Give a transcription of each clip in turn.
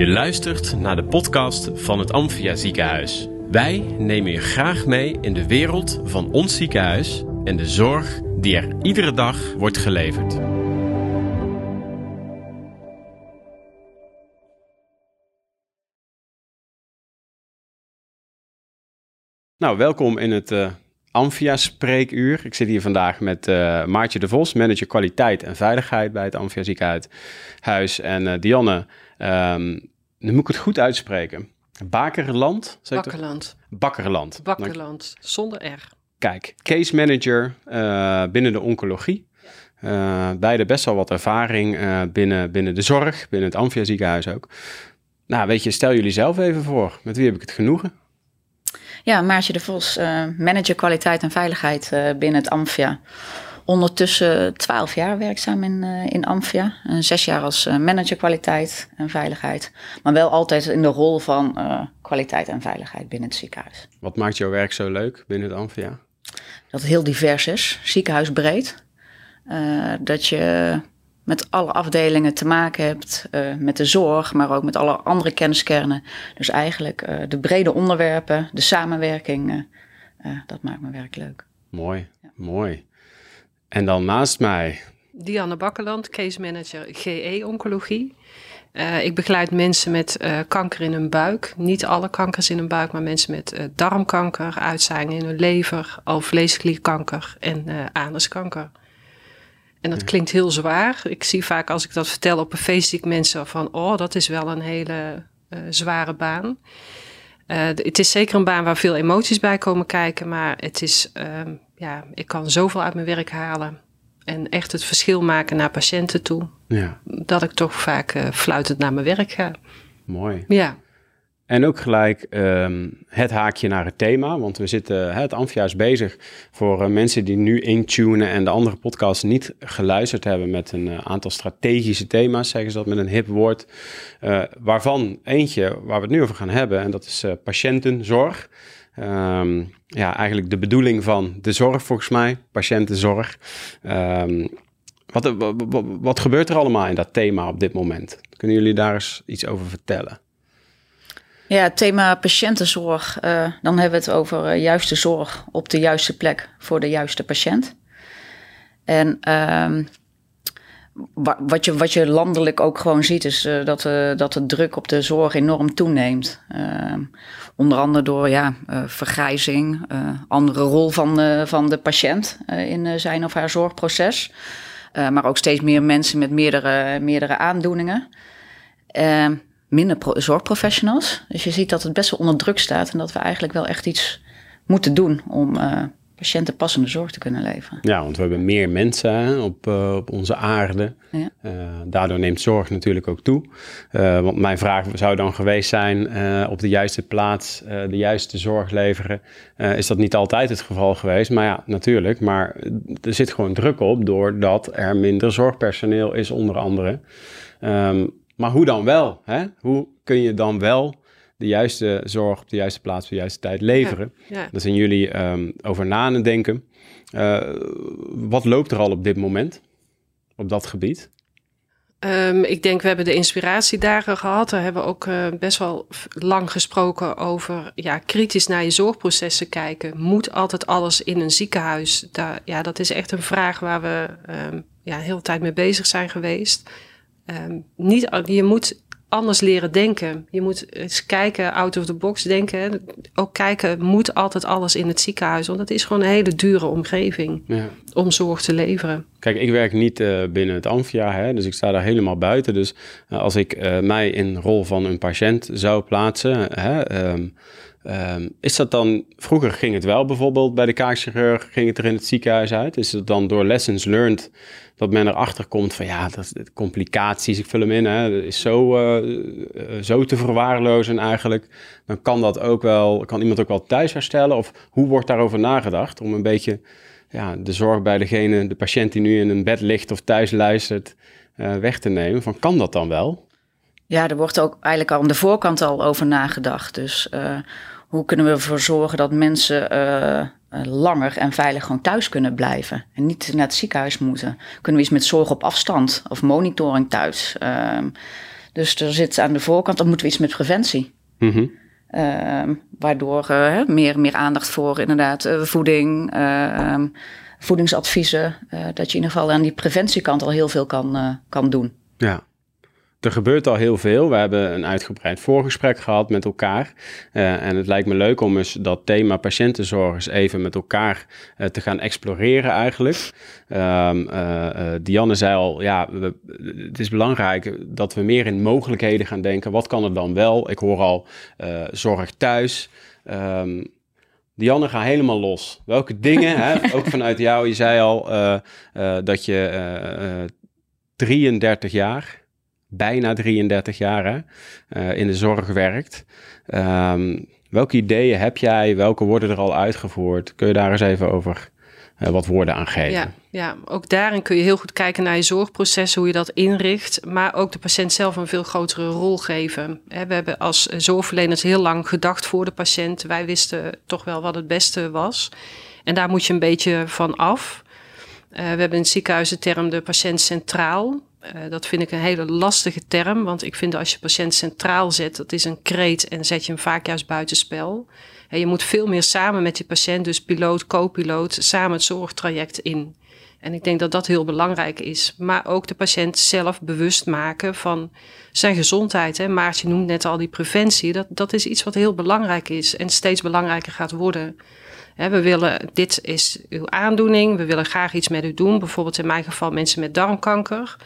Je luistert naar de podcast van het Amphia Ziekenhuis. Wij nemen je graag mee in de wereld van ons ziekenhuis en de zorg die er iedere dag wordt geleverd. Nou, welkom in het uh, Amphia Spreekuur. Ik zit hier vandaag met uh, Maartje de Vos, manager kwaliteit en veiligheid bij het Amphia Ziekenhuis. En uh, Dianne, um, nu moet ik het goed uitspreken. Bakerland? Bakkerland. Bakkerland. Bakkerland, zonder R. Kijk, case manager uh, binnen de oncologie. Uh, beide best wel wat ervaring uh, binnen, binnen de zorg, binnen het Amphia ziekenhuis ook. Nou, weet je, stel jullie zelf even voor. Met wie heb ik het genoegen? Ja, Maartje de Vos, manager kwaliteit en veiligheid binnen het Amphia ondertussen twaalf jaar werkzaam in, uh, in Amphia. En zes jaar als uh, manager kwaliteit en veiligheid. Maar wel altijd in de rol van uh, kwaliteit en veiligheid binnen het ziekenhuis. Wat maakt jouw werk zo leuk binnen het Amphia? Dat het heel divers is, ziekenhuisbreed. dat je met alle afdelingen te maken hebt, met de zorg, maar ook met alle andere kenniskernen. Dus eigenlijk de brede onderwerpen, de samenwerking, dat maakt mijn werk leuk. Mooi, ja. mooi. En dan naast mij. Dianne Bakkeland, case manager GE-oncologie. Uh, ik begeleid mensen met uh, kanker in hun buik. Niet alle kankers in hun buik, maar mensen met uh, darmkanker, uitzaaiingen in hun lever, alvleesklierkanker en anuskanker. En dat klinkt heel zwaar. Ik zie vaak als ik dat vertel op een feest, zie ik mensen van, oh, dat is wel een hele zware baan. het is zeker een baan waar veel emoties bij komen kijken, maar het is ehm, ja, ik kan zoveel uit mijn werk halen. En echt het verschil maken naar patiënten toe. Ja. Dat ik toch vaak uh, fluitend naar mijn werk ga. Mooi. Ja. En ook gelijk um, het haakje naar het thema. Want we zitten, het Amphia is bezig voor uh, mensen die nu intunen en de andere podcasts niet geluisterd hebben met een uh, aantal strategische thema's, zeggen ze dat met een hip woord. waarvan eentje waar we het nu over gaan hebben, en dat is patiëntenzorg. Um, ja, eigenlijk de bedoeling van de zorg volgens mij, patiëntenzorg. Um, wat, wat, gebeurt er allemaal in dat thema op dit moment? Kunnen jullie daar eens iets over vertellen? Ja, het thema patiëntenzorg. Uh, dan hebben we het over uh, juiste zorg op de juiste plek voor de juiste patiënt. En um, wat je, wat je landelijk ook gewoon ziet, is uh, dat, uh, dat de druk op de zorg enorm toeneemt. Uh, onder andere door ja, vergrijzing, andere rol van, van de patiënt in zijn of haar zorgproces. maar ook steeds meer mensen met meerdere, meerdere aandoeningen. minder zorgprofessionals. Dus je ziet dat het best wel onder druk staat en dat we eigenlijk wel echt iets moeten doen om patiënten passende zorg te kunnen leveren. Ja, want we hebben meer mensen op, uh, op onze aarde. Ja. Uh, daardoor neemt zorg natuurlijk ook toe. Uh, want mijn vraag zou dan geweest zijn, op de juiste plaats de juiste zorg leveren. is dat niet altijd het geval geweest? Maar ja, natuurlijk. Maar er zit gewoon druk op doordat er minder zorgpersoneel is onder andere. Um, maar hoe dan wel? Hè? Hoe kun je dan wel de juiste zorg op de juiste plaats op de juiste tijd leveren. Ja, ja. Daar zijn jullie um, over na aan het denken. Uh, wat loopt er al op dit moment op dat gebied? Um, ik denk, we hebben de inspiratiedagen gehad. Daar hebben we ook uh, best wel lang gesproken over ja, kritisch naar je zorgprocessen kijken. Moet altijd alles in een ziekenhuis? Daar, ja, dat is echt een vraag waar we um, ja, heel de tijd mee bezig zijn geweest. Um, niet, je moet anders leren denken. Je moet eens kijken, out of the box denken. Ook kijken, moet altijd alles in het ziekenhuis? Want het is gewoon een hele dure omgeving ja. om zorg te leveren. Kijk, ik werk niet uh, binnen het Amphia, hè, dus ik sta daar helemaal buiten. Dus uh, als ik uh, mij in de rol van een patiënt zou plaatsen... Hè, um, Um, is dat dan, vroeger ging het wel bijvoorbeeld bij de kaakchirurg, ging het er in het ziekenhuis uit? Is het dan door lessons learned dat men erachter komt van ja, dat, complicaties, ik vul hem in, hè, dat is zo, uh, zo te verwaarlozen eigenlijk. Dan kan dat ook wel, kan iemand ook wel thuis herstellen? Of hoe wordt daarover nagedacht om een beetje ja, de zorg bij degene, de patiënt die nu in een bed ligt of thuis luistert, uh, weg te nemen? Van kan dat dan wel? Ja, er wordt ook eigenlijk al aan de voorkant al over nagedacht. Dus uh, hoe kunnen we ervoor zorgen dat mensen uh, langer en veilig gewoon thuis kunnen blijven en niet naar het ziekenhuis moeten? Kunnen we iets met zorg op afstand of monitoring thuis? Uh, Dus er zit aan de voorkant, dan moeten we iets met preventie. Ehm, waardoor eh, meer, meer aandacht voor inderdaad eh, voeding, ehm, voedingsadviezen. eh, dat je in ieder geval aan die preventiekant al heel veel kan, eh, kan doen. Ja. Er gebeurt al heel veel. We hebben een uitgebreid voorgesprek gehad met elkaar. Eh, en het lijkt me leuk om eens dat thema patiëntenzorg eens even met elkaar eh, te gaan exploreren eigenlijk. Ehm, eh, Dianne zei al, ja, we- het is belangrijk dat we meer in mogelijkheden gaan denken. Wat kan er dan wel? Ik hoor al zorg thuis. Ehm, Dianne, ga helemaal los. Welke dingen, hè, ook vanuit jou, je zei al dat je eh, eh, 33 jaar, bijna 33 jaar eh, in de zorg werkt. Ehm, welke ideeën heb jij? Welke worden er al uitgevoerd? Kun je daar eens even over eh, wat woorden aan geven? Ja, ja, ook daarin kun je heel goed kijken naar je zorgproces, hoe je dat inricht. Maar ook de patiënt zelf een veel grotere rol geven. We hebben als zorgverleners heel lang gedacht voor de patiënt. Wij wisten toch wel wat het beste was. En daar moet je een beetje van af. Eh, we hebben in het ziekenhuis de term de patiënt centraal. Eh, dat vind ik een hele lastige term, want ik vind als je patiënt centraal zet, dat is een kreet en zet je hem vaak juist buitenspel. En je moet veel meer samen met je patiënt, dus piloot, co-piloot, samen het zorgtraject in. En ik denk dat dat heel belangrijk is. Maar ook de patiënt zelf bewust maken van zijn gezondheid. Hè. Maartje noemt net al die preventie. Dat, dat is iets wat heel belangrijk is en steeds belangrijker gaat worden. We willen, dit is uw aandoening, we willen graag iets met u doen. Bijvoorbeeld in mijn geval mensen met darmkanker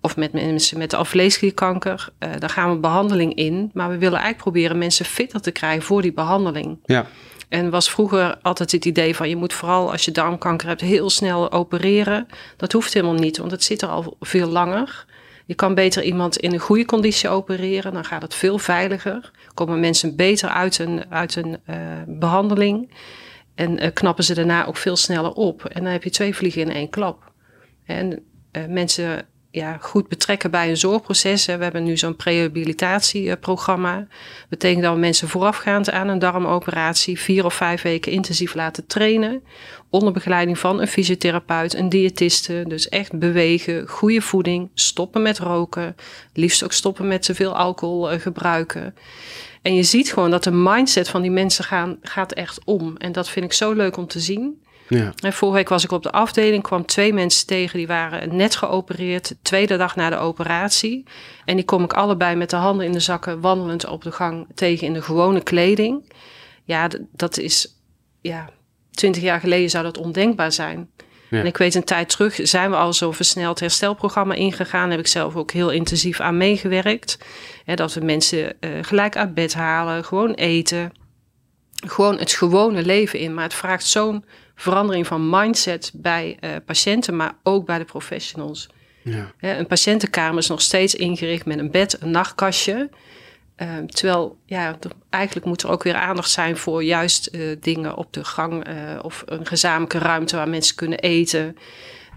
of met mensen met alvleesklierkanker. Uh, daar gaan we behandeling in. Maar we willen eigenlijk proberen mensen fitter te krijgen voor die behandeling. Ja. En was vroeger altijd het idee van je moet vooral als je darmkanker hebt heel snel opereren. Dat hoeft helemaal niet, want het zit er al veel langer. Je kan beter iemand in een goede conditie opereren, dan gaat het veel veiliger. Komen mensen beter uit een, uit een uh, behandeling en uh, knappen ze daarna ook veel sneller op. En dan heb je twee vliegen in één klap. En uh, mensen ja, goed betrekken bij een zorgproces. We hebben nu zo'n prehabilitatieprogramma. Betekent dat mensen voorafgaand aan een darmoperatie vier of vijf weken intensief laten trainen. Onder begeleiding van een fysiotherapeut, een diëtiste. Dus echt bewegen, goede voeding, stoppen met roken. Liefst ook stoppen met te veel alcohol uh, gebruiken. En je ziet gewoon dat de mindset van die mensen gaan, gaat echt om. En dat vind ik zo leuk om te zien. Ja. En vorige week was ik op de afdeling, kwam twee mensen tegen die waren net geopereerd, de tweede dag na de operatie. En die kom ik allebei met de handen in de zakken, wandelend op de gang tegen in de gewone kleding. Ja, dat is, ja, twintig jaar geleden zou dat ondenkbaar zijn. Ja. En ik weet een tijd terug zijn we al zo'n versneld herstelprogramma ingegaan. Daar heb ik zelf ook heel intensief aan meegewerkt. Hè, dat we mensen uh, gelijk uit bed halen, gewoon eten. Gewoon het gewone leven in. Maar het vraagt zo'n verandering van mindset bij uh, patiënten, maar ook bij de professionals. Ja. Hè, een patiëntenkamer is nog steeds ingericht met een bed, een nachtkastje. Uh, terwijl, ja, eigenlijk moet er ook weer aandacht zijn voor juist uh, dingen op de gang uh, of een gezamenlijke ruimte waar mensen kunnen eten.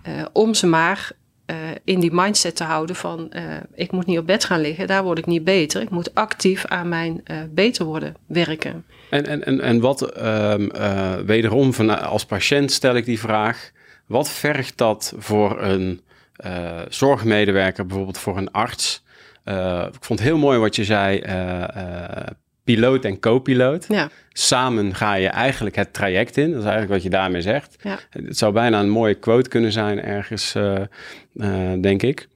Uh, om ze maar in die mindset te houden van ik moet niet op bed gaan liggen, daar word ik niet beter. Ik moet actief aan mijn beter worden werken. En, en, en, en wat, um, wederom van, als patiënt stel ik die vraag, wat vergt dat voor een zorgmedewerker, bijvoorbeeld voor een arts? Uh, ik vond het heel mooi wat je zei, uh, uh, piloot en co-piloot. Ja. Samen ga je eigenlijk het traject in. Dat is eigenlijk wat je daarmee zegt. Ja. Het zou bijna een mooie quote kunnen zijn ergens, denk ik.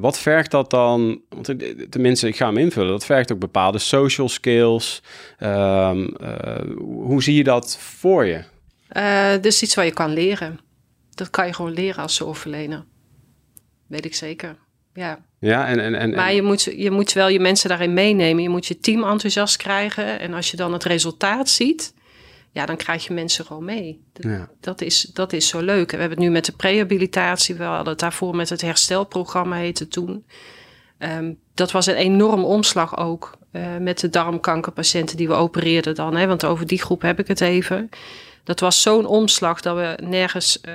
wat vergt dat dan? Want tenminste, ik ga hem invullen. Dat vergt ook bepaalde social skills. Ehm, hoe zie je dat voor je? dus iets waar je kan leren. Dat kan je gewoon leren als zorgverlener. Weet ik zeker. Ja. Ja, en, en, en, maar je moet, je moet wel je mensen daarin meenemen. Je moet je team enthousiast krijgen. En als je dan het resultaat ziet, ja, dan krijg je mensen gewoon mee. Dat, ja. dat, is, dat is zo leuk. We hebben het nu met de prehabilitatie. We hadden het daarvoor met het herstelprogramma heette toen. Um, dat was een enorm omslag ook. Uh, met de darmkankerpatiënten die we opereerden dan. Hè, want over die groep heb ik het even. Dat was zo'n omslag dat we nergens... Uh,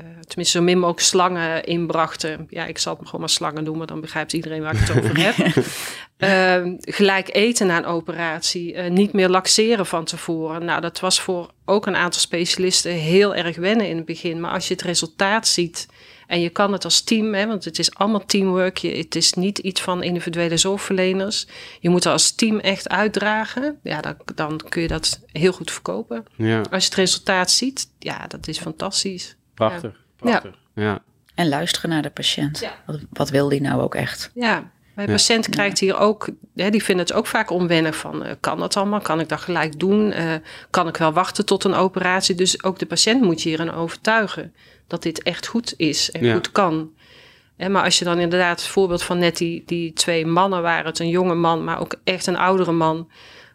uh, tenminste, zo min mogelijk slangen inbrachten. Ja, ik zal het gewoon maar slangen noemen, dan begrijpt iedereen waar ik het over heb. uh, gelijk eten na een operatie, uh, niet meer laxeren van tevoren. Nou, dat was voor ook een aantal specialisten heel erg wennen in het begin. Maar als je het resultaat ziet En je kan het als team, hè, want het is allemaal teamwork. Je, het is niet iets van individuele zorgverleners. Je moet er als team echt uitdragen. Ja, dan, dan kun je dat heel goed verkopen. Ja, Als je het resultaat ziet, ja, dat is fantastisch. Prachtig. Prachtig. Ja. En luisteren naar de patiënt. Ja. Wat, wat wil die nou ook echt? Ja, bij Ja. patiënt krijgt hier ook, hè, die vinden het ook vaak onwennig van, eh, kan dat allemaal? Kan ik dat gelijk doen? Eh, kan ik wel wachten tot een operatie? Dus ook de patiënt moet je hierin overtuigen dat dit echt goed is en Ja. goed kan. Hè, maar als je dan inderdaad het voorbeeld van net die, die twee mannen waren, het een jonge man, maar ook echt een oudere man,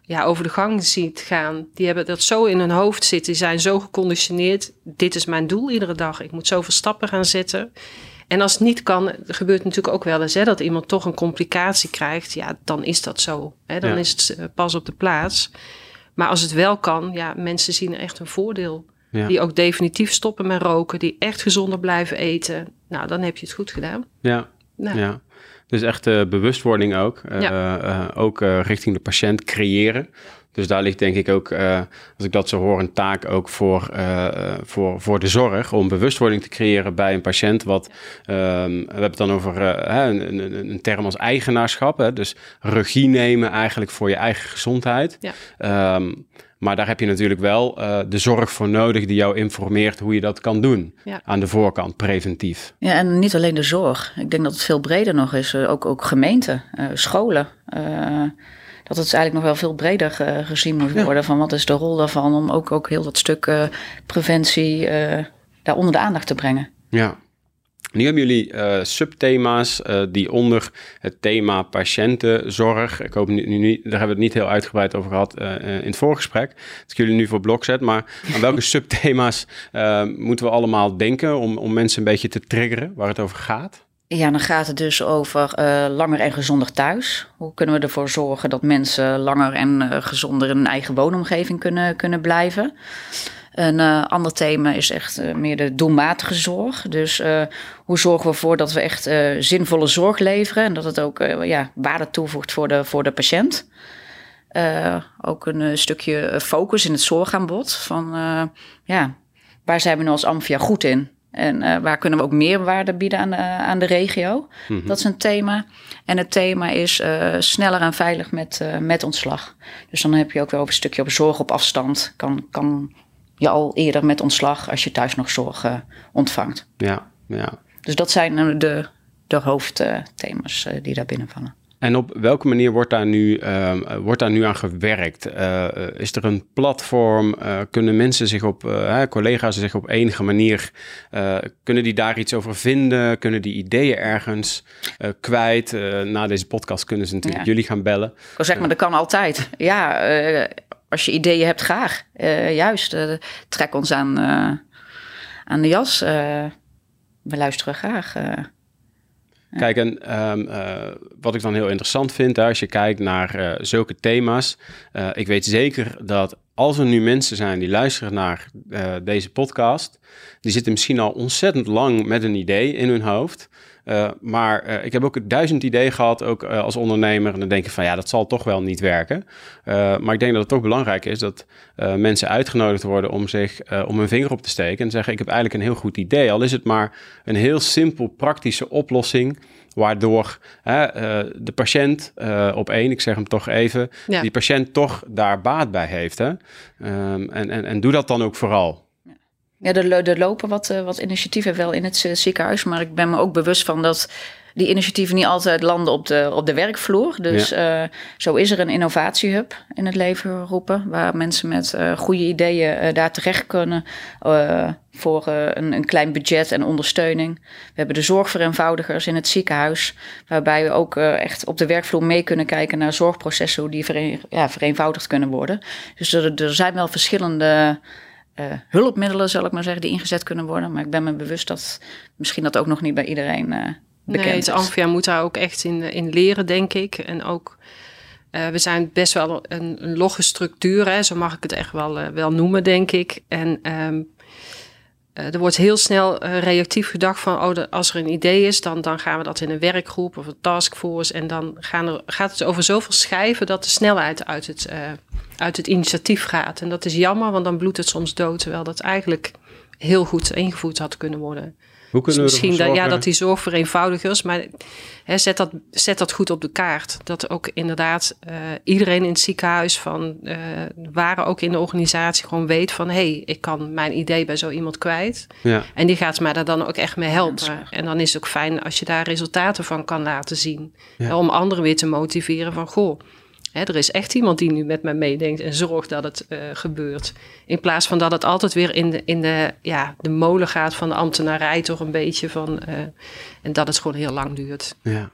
ja, over de gang ziet gaan. Die hebben dat zo in hun hoofd zitten, die zijn zo geconditioneerd. Dit is mijn doel iedere dag. Ik moet zoveel stappen gaan zetten. En als het niet kan, gebeurt natuurlijk ook wel eens hè, dat iemand toch een complicatie krijgt. Ja, dan is dat zo. Hè, dan Ja. is het eh, pas op de plaats. Maar als het wel kan, ja, mensen zien er echt een voordeel. Ja. Die ook definitief stoppen met roken, die echt gezonder blijven eten. Nou, dan heb je het goed gedaan. Ja. Nou, Ja. Dus echt eh, bewustwording ook. Eh, Ja. eh, ook richting de patiënt creëren. Dus daar ligt denk ik ook, als ik dat zo hoor, een taak ook voor, voor, voor de zorg. Om bewustwording te creëren bij een patiënt. Wat, ehm, we hebben het dan over een, een, een term als eigenaarschap. Hè? Dus regie nemen eigenlijk voor je eigen gezondheid. Ja. Ehm, maar daar heb je natuurlijk wel eh, de zorg voor nodig die jou informeert hoe je dat kan doen. Ja. Aan de voorkant, preventief. Ja, en niet alleen de zorg. Ik denk dat het veel breder nog is. Eh, Ook, ook gemeenten, eh, scholen. Eh, dat het eigenlijk nog wel veel breder gezien moet Ja. worden. Van wat is de rol daarvan om ook, ook heel dat stuk eh, preventie eh, daar onder de aandacht te brengen. Ja. Nu hebben jullie eh, subthema's eh, die onder het thema patiëntenzorg. Ik hoop nu, nu niet, daar hebben we het niet heel uitgebreid over gehad eh, in het voorgesprek. Dat ik jullie nu voor blok zet. Maar aan welke subthema's moeten we allemaal denken om, om mensen een beetje te triggeren waar het over gaat? Ja, dan gaat het dus over langer en gezonder thuis. Hoe kunnen we ervoor zorgen dat mensen langer en gezonder in hun eigen woonomgeving kunnen, kunnen blijven? Een eh, ander thema is echt eh, meer de doelmatige zorg. Dus eh, hoe zorgen we ervoor dat we echt zinvolle zorg leveren en dat het ook ja, waarde toevoegt voor de, voor de patiënt? Ook een stukje focus in het zorgaanbod. Van ja, waar zijn we nu als Amphia goed in? En waar kunnen we ook meerwaarde bieden aan de, aan de regio? Dat is een thema. En het thema is sneller en veilig met, met ontslag. Dus dan heb je ook wel over een stukje op zorg op afstand. Kan, kan je al eerder met ontslag als je thuis nog zorg eh, ontvangt. Ja, ja. Dus dat zijn eh, de, de hoofdthema's eh, die daar binnenvallen. En op welke manier wordt daar nu, ehm, eh, wordt daar nu aan gewerkt? Is er een platform? Kunnen mensen zich op, collega's zich op enige manier, kunnen die daar iets over vinden? Kunnen die ideeën ergens kwijt? Na deze podcast kunnen ze natuurlijk Ja. jullie gaan bellen. Ik zeggen, maar dat kan altijd. Ja, als je ideeën hebt, graag. Eh, juist, eh, trek ons aan, eh, aan de jas. We luisteren graag. Kijk, en ehm, eh, wat ik dan heel interessant vind, hè, als je kijkt naar zulke thema's. ik weet zeker dat als er nu mensen zijn die luisteren naar deze podcast, die zitten misschien al ontzettend lang met een idee in hun hoofd. Eh, maar eh, ik heb ook duizend ideeën gehad, ook eh, als ondernemer. En dan denk ik van ja, dat zal toch wel niet werken. Maar ik denk dat het toch belangrijk is dat mensen uitgenodigd worden om zich om hun vinger op te steken. En zeggen: Ik heb eigenlijk een heel goed idee. Al is het maar een heel simpel, praktische oplossing. Waardoor hè, de patiënt op één, ik zeg hem toch even, Ja. die patiënt toch daar baat bij heeft. Hè? Ehm, en, en, en doe dat dan ook vooral. Ja, er, lo- er lopen wat, eh, wat initiatieven wel in het eh, ziekenhuis. Maar ik ben me ook bewust van dat die initiatieven niet altijd landen op de, op de werkvloer. Dus eh, zo is er een innovatiehub in het leven geroepen. Waar mensen met goede ideeën daar terecht kunnen. voor een, een klein budget en ondersteuning. We hebben de zorgvereenvoudigers in het ziekenhuis. Waarbij we ook echt op de werkvloer mee kunnen kijken naar zorgprocessen. Hoe die vereen, ja, vereenvoudigd kunnen worden. Dus er, er zijn wel verschillende eh, hulpmiddelen, zal ik maar zeggen, die ingezet kunnen worden. Maar ik ben me bewust dat misschien dat ook nog niet bij iedereen eh, bekend nee, is. Amphia moet daar ook echt in, in leren, denk ik. En ook, eh, we zijn best wel een, een logge structuur, hè, zo mag ik het echt wel, eh, wel noemen, denk ik. En ehm, eh, er wordt heel snel eh, reactief gedacht van, oh, als er een idee is, dan, dan gaan we dat in een werkgroep of een taskforce. En dan gaan er, gaat het over zoveel schijven dat de snelheid uit het, eh, uit het initiatief gaat. En dat is jammer, want dan bloedt het soms dood, terwijl dat eigenlijk heel goed ingevoerd had kunnen worden. Hoe kunnen dus we misschien ervoor dat, ja, dat die zorg vereenvoudigers, maar hè, zet, dat, zet dat goed op de kaart. Dat ook inderdaad eh, iedereen in het ziekenhuis van eh waren ook in de organisatie gewoon weet van hé, hey, ik kan mijn idee bij zo iemand kwijt. Ja, En die gaat mij daar dan ook echt mee helpen. is en dan is het ook fijn als je daar resultaten van kan laten zien. Ja. Hè, Om anderen weer te motiveren van goh, hè, er is echt iemand die nu met mij meedenkt en zorgt dat het eh, gebeurt. In plaats van dat het altijd weer in de, in de, ja, de molen gaat van de ambtenarij toch een beetje van. eh, en dat het gewoon heel lang duurt. ja.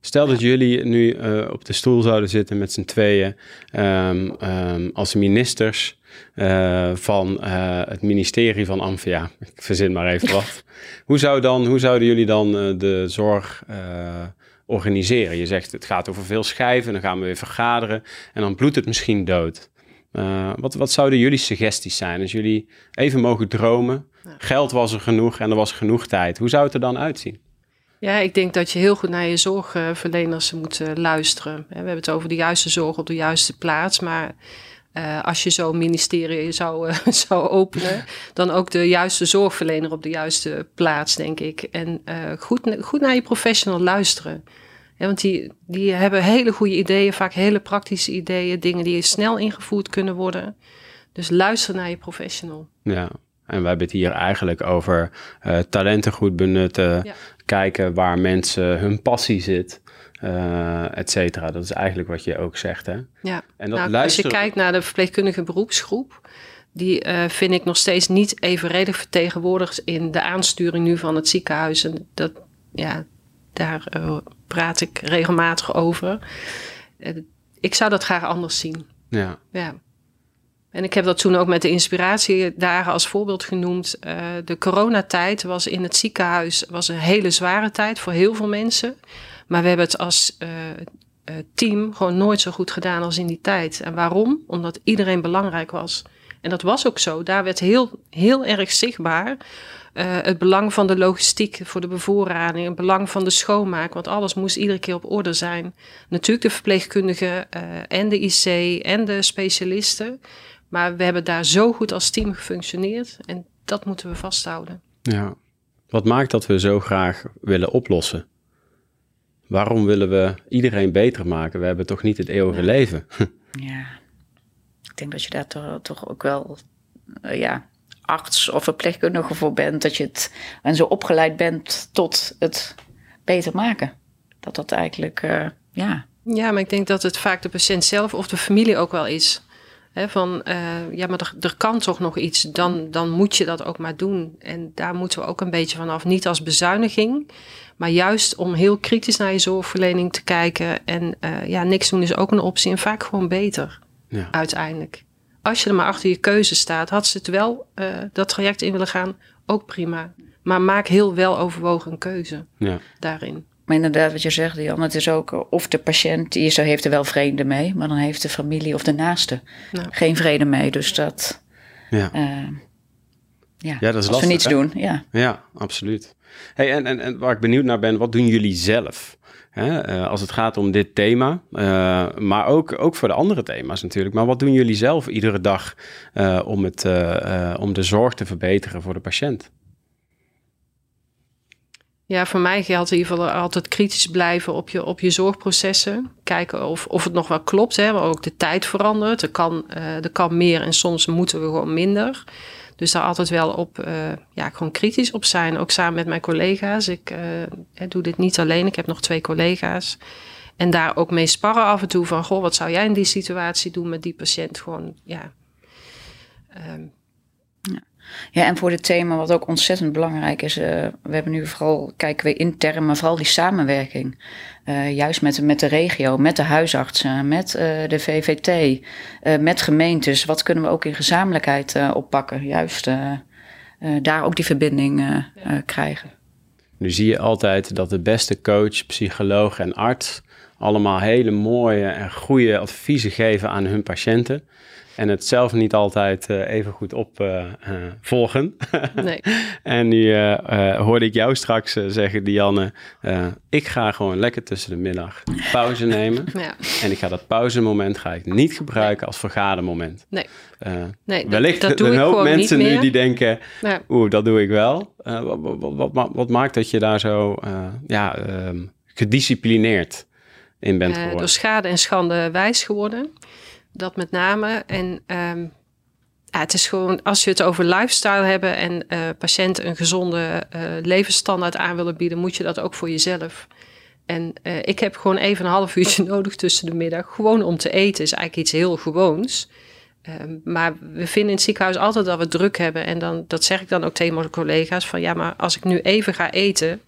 Stel dat jullie nu eh, op de stoel zouden zitten met z'n tweeën ehm, ehm, als ministers eh, van eh, het ministerie van Amphia. Ik verzin maar even wat. hoe, zou dan, hoe zouden jullie dan eh, de zorg eh, organiseren? Je zegt het gaat over veel schijven, dan gaan we weer vergaderen en dan bloedt het misschien dood. Eh, wat, wat zouden jullie suggesties zijn als jullie even mogen dromen? Geld was er genoeg en er was genoeg tijd. Hoe zou het er dan uitzien? Ja, ik denk dat je heel goed naar je zorgverleners moet eh, luisteren. We hebben het over de juiste zorg op de juiste plaats. Maar eh, als je zo'n ministerie zou, eh, zou openen, dan ook de juiste zorgverlener op de juiste plaats, denk ik. En eh, goed, goed naar je professional luisteren. Ja, want die, die hebben hele goede ideeën, vaak hele praktische ideeën, dingen die snel ingevoerd kunnen worden. Dus luister naar je professional. Ja, en we hebben het hier eigenlijk over talenten goed benutten, Ja. kijken waar mensen hun passie zit, eh et cetera. Dat is eigenlijk wat je ook zegt, hè? Ja. En dat Nou, luisteren... Als je kijkt naar de verpleegkundige beroepsgroep, die eh, vind ik nog steeds niet evenredig vertegenwoordigd in de aansturing nu van het ziekenhuis. En dat, ja, daar eh, praat ik regelmatig over. Ik zou dat graag anders zien. Ja, Ja. En ik heb dat toen ook met de inspiratiedagen als voorbeeld genoemd. Eh, de coronatijd was in het ziekenhuis was een hele zware tijd voor heel veel mensen. Maar we hebben het als eh, eh, team gewoon nooit zo goed gedaan als in die tijd. En waarom? Omdat iedereen belangrijk was. En dat was ook zo. Daar werd heel, heel erg zichtbaar het belang van de logistiek voor de bevoorrading, het belang van de schoonmaak, want alles moest iedere keer op orde zijn. Natuurlijk de verpleegkundigen en de IC en de specialisten. Maar we hebben daar zo goed als team gefunctioneerd en dat moeten we vasthouden. ja. Wat maakt dat we zo graag willen oplossen? Waarom willen we iedereen beter maken? We hebben toch niet het eeuwige leven? Ja, ik denk dat je daar toch, toch ook wel eh, ja, arts of verpleegkundige voor bent. Dat je het en zo opgeleid bent tot het beter maken. Dat dat eigenlijk, eh, ja, Ja, maar ik denk dat het vaak de patiënt zelf of de familie ook wel is. Van, eh, ja, maar er, er kan toch nog iets, dan, dan moet je dat ook maar doen. En daar moeten we ook een beetje vanaf. Niet als bezuiniging, maar juist om heel kritisch naar je zorgverlening te kijken. En eh, ja, niks doen is ook een optie en vaak gewoon beter Ja. uiteindelijk. Als je er maar achter je keuze staat, had ze het wel eh, dat traject in willen gaan, ook prima. Maar maak heel wel overwogen een keuze Ja, daarin. Maar inderdaad, wat je zegt, Jan, het is ook eh, of de patiënt, die is, er- heeft er wel vrede mee, maar dan heeft de familie of de naaste Nou. geen vrede mee. Dus dat, ja. eh, ja, Ja, dat is als lastig, we niets hè? doen, ja. Ja, absoluut. Hey, en, en, en waar ik benieuwd naar ben, wat doen jullie zelf? Hè, eh, als het gaat om dit thema, eh, maar ook, ook voor de andere thema's natuurlijk. Maar wat doen jullie zelf iedere dag eh, om, het, om de zorg te verbeteren voor de patiënt? Ja, voor mij geldt in ieder geval altijd kritisch blijven op je, op je zorgprocessen. Kijken of, of het nog wel klopt. Hè? Maar ook de tijd verandert. Er kan, eh, er kan meer en soms moeten we gewoon minder. Dus daar altijd wel op, eh, ja, gewoon kritisch op zijn. Ook samen met mijn collega's. Ik eh, doe dit niet alleen. Ik heb nog twee collega's. En daar ook mee sparren af en toe van... Goh, wat zou jij in die situatie doen met die patiënt? Gewoon, ja... ehm, Ja, en voor dit thema, wat ook ontzettend belangrijk is, eh, we hebben nu vooral, kijken we intern, maar vooral die samenwerking. Eh, juist met, met de regio, met de huisartsen, met eh, de VVT, met gemeentes. Wat kunnen we ook in gezamenlijkheid oppakken? Juist daar ook die verbinding krijgen. Nu zie je altijd dat de beste coach, psycholoog en arts allemaal hele mooie en goede adviezen geven aan hun patiënten. En het zelf niet altijd uh, even goed opvolgen. nee. en nu hoorde ik jou straks zeggen, Dianne, ik ga gewoon lekker tussen de middag pauze nemen. Ja. En ik ga dat pauzemoment ga ik niet gebruiken als vergadermoment. Nee. Nee, wellicht dat, dat doe een ik hoop mensen nu die denken, Ja. oeh, dat doe ik wel. Wat, wat, wat, wat, maakt dat je daar zo ja, um, gedisciplineerd in bent geworden? door schade en schande wijs geworden. Dat met name. En um, ja, het is gewoon, als je het over lifestyle hebben en uh, patiënten een gezonde uh, levensstandaard aan willen bieden, moet je dat ook voor jezelf. En uh, ik heb gewoon even een half uurtje nodig tussen de middag, gewoon om te eten. is eigenlijk iets heel gewoons. Um, maar we vinden in het ziekenhuis altijd dat we druk hebben. En dan, dat zeg ik dan ook tegen mijn collega's: van ja, maar als ik nu even ga eten,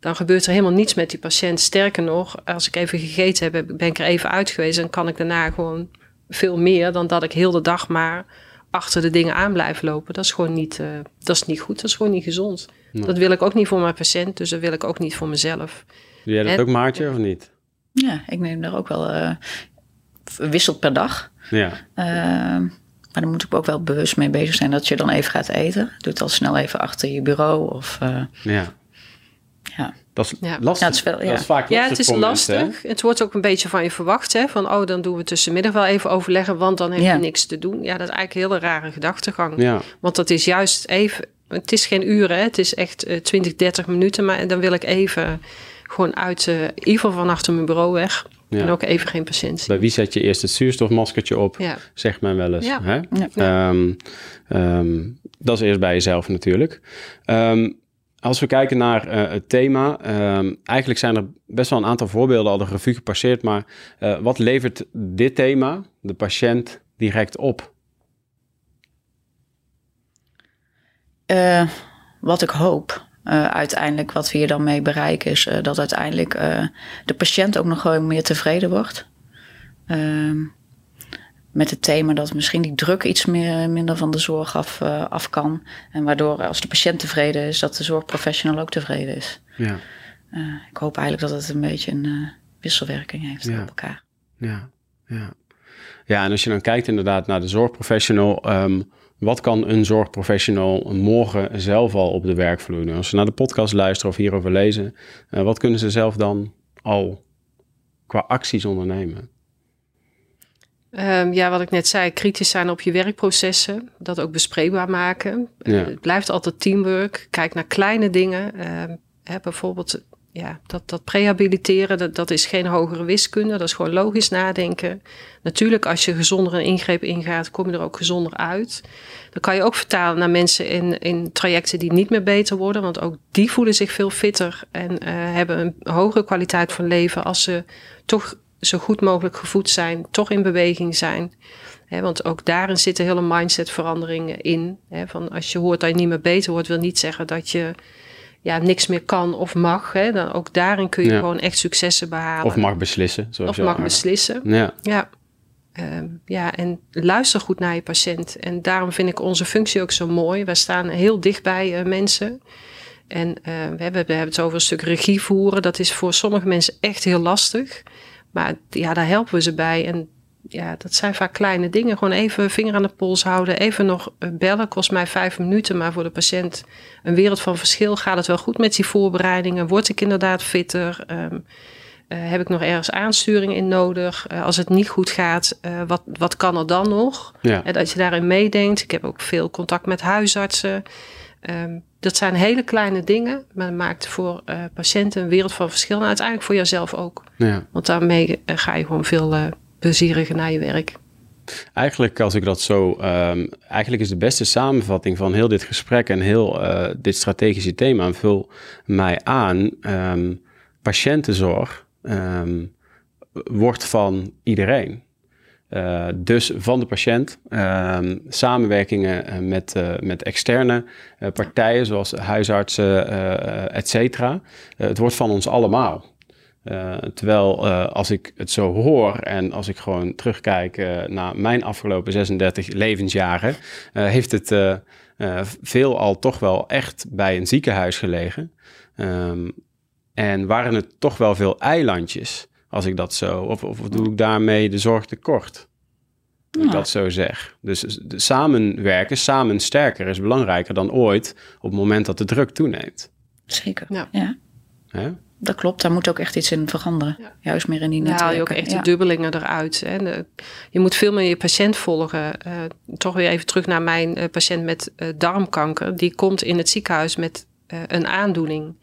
dan gebeurt er helemaal niets met die patiënt. Sterker nog, als ik even gegeten heb, ben ik er even uit geweest en kan ik daarna gewoon veel meer dan dat ik heel de dag maar achter de dingen aan blijf lopen. Dat is gewoon niet, uh, dat is niet goed, dat is gewoon niet gezond. Nee. Dat wil ik ook niet voor mijn patiënt, dus dat wil ik ook niet voor mezelf. Doe jij dat en, ook, Maartje, of niet? Ja, ik neem daar ook wel uh, wisselt per dag. Ja. Uh, maar dan moet ik ook wel bewust mee bezig zijn dat je dan even gaat eten. Doe het al snel even achter je bureau of... Uh, ja. Ja. Dat is Ja. lastig. Ja, het is wel- ja. Dat is vaak lastig Ja, het is voor lastig. mensen, hè? het wordt ook een beetje van je verwacht. Hè? Van, oh, dan doen we tussenmiddag wel even overleggen, want dan heb Ja. je niks te doen. Ja, dat is eigenlijk een hele rare gedachtegang. Ja, Want dat is juist even... Het is geen uren, hè? het is echt eh, 20, 30 minuten. Maar dan wil ik even gewoon uit... eh, in ieder geval van achter mijn bureau weg. Ja. En ook even geen patiënt bij wie zet je eerst het zuurstofmaskertje op? Ja. Zegt men wel eens. Ja. Hè? Ja. Ehm, ehm, dat is eerst bij jezelf natuurlijk. Ehm, als we kijken naar eh, het thema, ehm, eigenlijk zijn er best wel een aantal voorbeelden al de revue gepasseerd, maar eh, wat levert dit thema, de patiënt, direct op? Eh, wat ik hoop, uiteindelijk wat we hier dan mee bereiken, is dat uiteindelijk de patiënt ook nog gewoon meer tevreden wordt. Ehm, met het thema dat misschien die druk iets meer, minder van de zorg af, eh, af kan. En waardoor als de patiënt tevreden is, dat de zorgprofessional ook tevreden is. Ja, Eh, ik hoop eigenlijk dat het een beetje een eh, wisselwerking heeft Ja. op elkaar. ja, ja. Ja, en als je dan kijkt inderdaad naar de zorgprofessional, ehm, wat kan een zorgprofessional morgen zelf al op de werkvloer doen? Als ze naar de podcast luisteren of hierover lezen, wat kunnen ze zelf dan al qua acties ondernemen? Ehm, ja, wat ik net zei, kritisch zijn op je werkprocessen. Dat ook bespreekbaar maken. Ja. Eh, het blijft altijd teamwork. Kijk naar kleine dingen. Ehm, hè, bijvoorbeeld ja, dat, dat prehabiliteren, dat, dat is geen hogere wiskunde. Dat is gewoon logisch nadenken. Natuurlijk, als je gezonder een ingreep ingaat, kom je er ook gezonder uit. Dan kan je ook vertalen naar mensen in, in trajecten die niet meer beter worden. Want ook die voelen zich veel fitter en eh, hebben een hogere kwaliteit van leven als ze toch zo goed mogelijk gevoed zijn, toch in beweging zijn. Want ook daarin zitten hele mindsetveranderingen in. Van als je hoort dat je niet meer beter wordt, wil niet zeggen dat je ja, niks meer kan of mag. Hè. Dan ook daarin kun je Ja. gewoon echt successen behalen. Of mag beslissen, zoals Of je mag beslissen. Ja, Ja. Ehm, ja, en luister goed naar je patiënt. En daarom vind ik onze functie ook zo mooi. Wij staan heel dicht bij eh, mensen. En eh, we, hebben, we hebben het over een stuk regie voeren. Dat is voor sommige mensen echt heel lastig. Maar ja, daar helpen we ze bij. En ja, dat zijn vaak kleine dingen. Gewoon even vinger aan de pols houden. Even nog eh, bellen. Kost mij vijf minuten. Maar voor de patiënt een wereld van verschil. Gaat het wel goed met die voorbereidingen? Word ik inderdaad fitter? Ehm, eh, heb ik nog ergens aansturing in nodig? Eh, als het niet goed gaat, wat, wat kan er dan nog? ja. En dat je daarin meedenkt. Ik heb ook veel contact met huisartsen. Ehm, dat zijn hele kleine dingen, maar het maakt voor eh, patiënten een wereld van verschil. En uiteindelijk voor jezelf ook. ja. Want daarmee eh, ga je gewoon veel eh, plezieriger naar je werk. Eigenlijk, als ik dat zo. ehm, eigenlijk is de beste samenvatting van heel dit gesprek en heel dit strategische thema. Vul mij aan. ehm, patiëntenzorg ehm, wordt van iedereen. Eh, dus van de patiënt, ehm, samenwerkingen eh, met, eh, met externe partijen zoals huisartsen, et cetera. Het wordt van ons allemaal. Terwijl als ik het zo hoor en als ik gewoon terugkijk naar mijn afgelopen 36 levensjaren, heeft het eh, eh, veel al toch wel echt bij een ziekenhuis gelegen. Ehm, en waren het toch wel veel eilandjes als ik dat zo, of, of doe ik daarmee de zorg tekort? Als ik dat zo zeg. Dus de samenwerken, samen sterker is belangrijker dan ooit op het moment dat de druk toeneemt. Zeker. Ja. Ja. Hè? dat klopt. Daar moet ook echt iets in veranderen. Ja. Juist meer in die Dan haal je netwerken. ook echt ja. de dubbelingen eruit. Hè. De- je moet veel meer je patiënt volgen. Eh, toch weer even terug naar mijn eh, patiënt met eh, darmkanker. Die komt in het ziekenhuis met eh, een aandoening.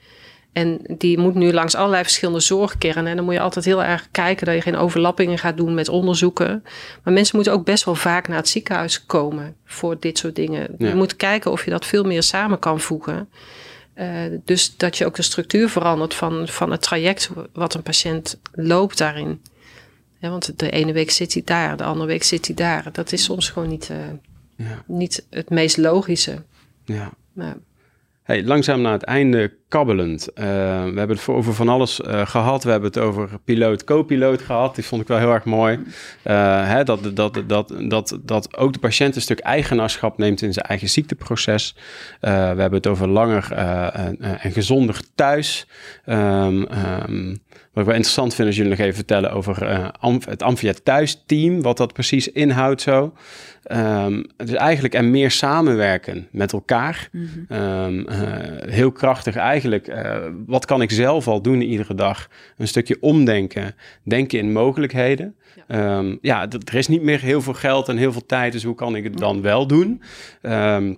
En die moet nu langs allerlei verschillende zorgkernen. En dan moet je altijd heel erg kijken dat je geen overlappingen gaat doen met onderzoeken. Maar mensen moeten ook best wel vaak naar het ziekenhuis komen voor dit soort dingen. Ja. Je moet kijken of je dat veel meer samen kan voegen. Eh, dus dat je ook de structuur verandert van, van het traject wat een patiënt loopt daarin. Ja, want de ene week zit hij daar, de andere week zit hij daar. Dat is soms gewoon niet, eh, Ja. niet het meest logische. Ja. Maar, Hey, langzaam naar het einde kabbelend. Eh, we hebben het over van alles eh, gehad. We hebben het over piloot, co-piloot gehad. Die vond ik wel heel erg mooi. Eh, hè, dat, dat, dat, dat, dat ook de patiënt een stuk eigenaarschap neemt in zijn eigen ziekteproces. We hebben het over langer en, en gezonder thuis. Ehm, ehm, wat ik wel interessant vind, is jullie nog even vertellen over Amf- het Amphia Thuis team. Wat dat precies inhoudt zo. Het is eigenlijk en meer samenwerken met elkaar. Eh, heel krachtig eigenlijk. Eh, wat kan ik zelf al doen iedere dag? Een stukje omdenken. Denken in mogelijkheden. Ehm, ja, er is niet meer heel veel geld en heel veel tijd. Dus hoe kan ik het dan wel doen? Ehm,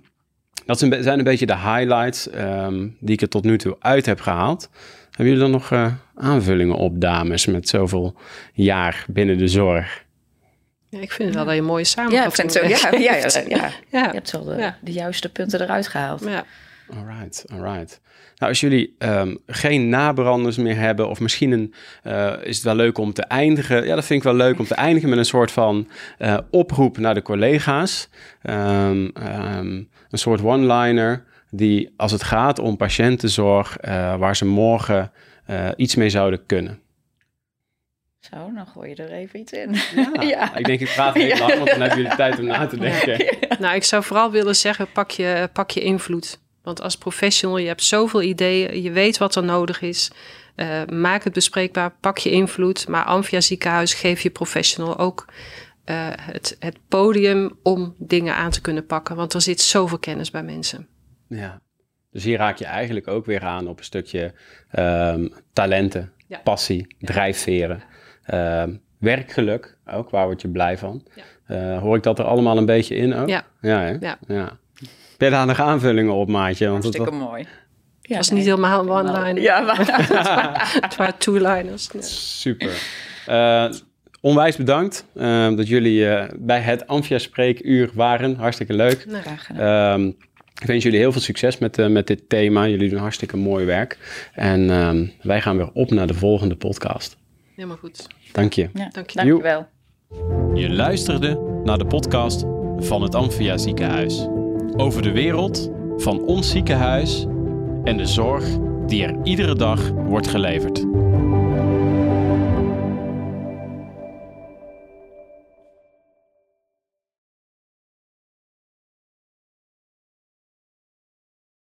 dat zijn, zijn een beetje de highlights ehm, die ik er tot nu toe uit heb gehaald. Hebben jullie dan nog eh, aanvullingen op, dames, met zoveel jaar binnen de zorg? ja, ik vind wel dat je een mooie Ja, ik samenvatting vind het zo. Ja, ja, ja, ja. ja. Je hebt wel de, Ja. de juiste punten eruit gehaald. ja. Alright, alright. Nou, als jullie ehm, geen nabranders meer hebben, of misschien een, eh, is het wel leuk om te eindigen. Ja, dat vind ik wel leuk om te eindigen met een soort van eh, oproep naar de collega's. Ehm, ehm, een soort one-liner die, als het gaat om patiëntenzorg, eh, waar ze morgen eh, iets mee zouden kunnen. Zo, dan gooi je er even iets in. Ja, Ja. Ik denk, ik praat heel lang, want dan hebben jullie tijd om na te denken. Nou, ik zou vooral willen zeggen, pak je, pak je invloed. Want als professional, je hebt zoveel ideeën, je weet wat er nodig is. Eh, maak het bespreekbaar, pak je invloed. Maar Amphia Ziekenhuis geef je professional ook eh, het, het podium om dingen aan te kunnen pakken. Want er zit zoveel kennis bij mensen. Ja. Dus hier raak je eigenlijk ook weer aan op een stukje ehm, talenten, Ja. passie, drijfveren, ehm, werkgeluk ook, waar word je blij van? Ja. Eh, hoor ik dat er allemaal een beetje in ook? Ja. Ja, hè? Ja. Je nog aanvullingen op, maatje? Want het Hartstikke mooi. Ja, Dat was niet helemaal one-liner. Ja, maar Het waren two-liners. Nee. Super. Eh, onwijs bedankt eh, dat jullie eh, bij het Amphia Spreekuur waren. Hartstikke leuk. Nou, graag gedaan. Ehm, ik wens jullie heel veel succes met, met dit thema. Jullie doen hartstikke mooi werk. En ehm, wij gaan weer op naar de volgende podcast. helemaal goed. Dank je. Ja, Dank je. dankjewel. Je luisterde naar de podcast van het Amphia Ziekenhuis. Over de wereld van ons ziekenhuis en de zorg die er iedere dag wordt geleverd.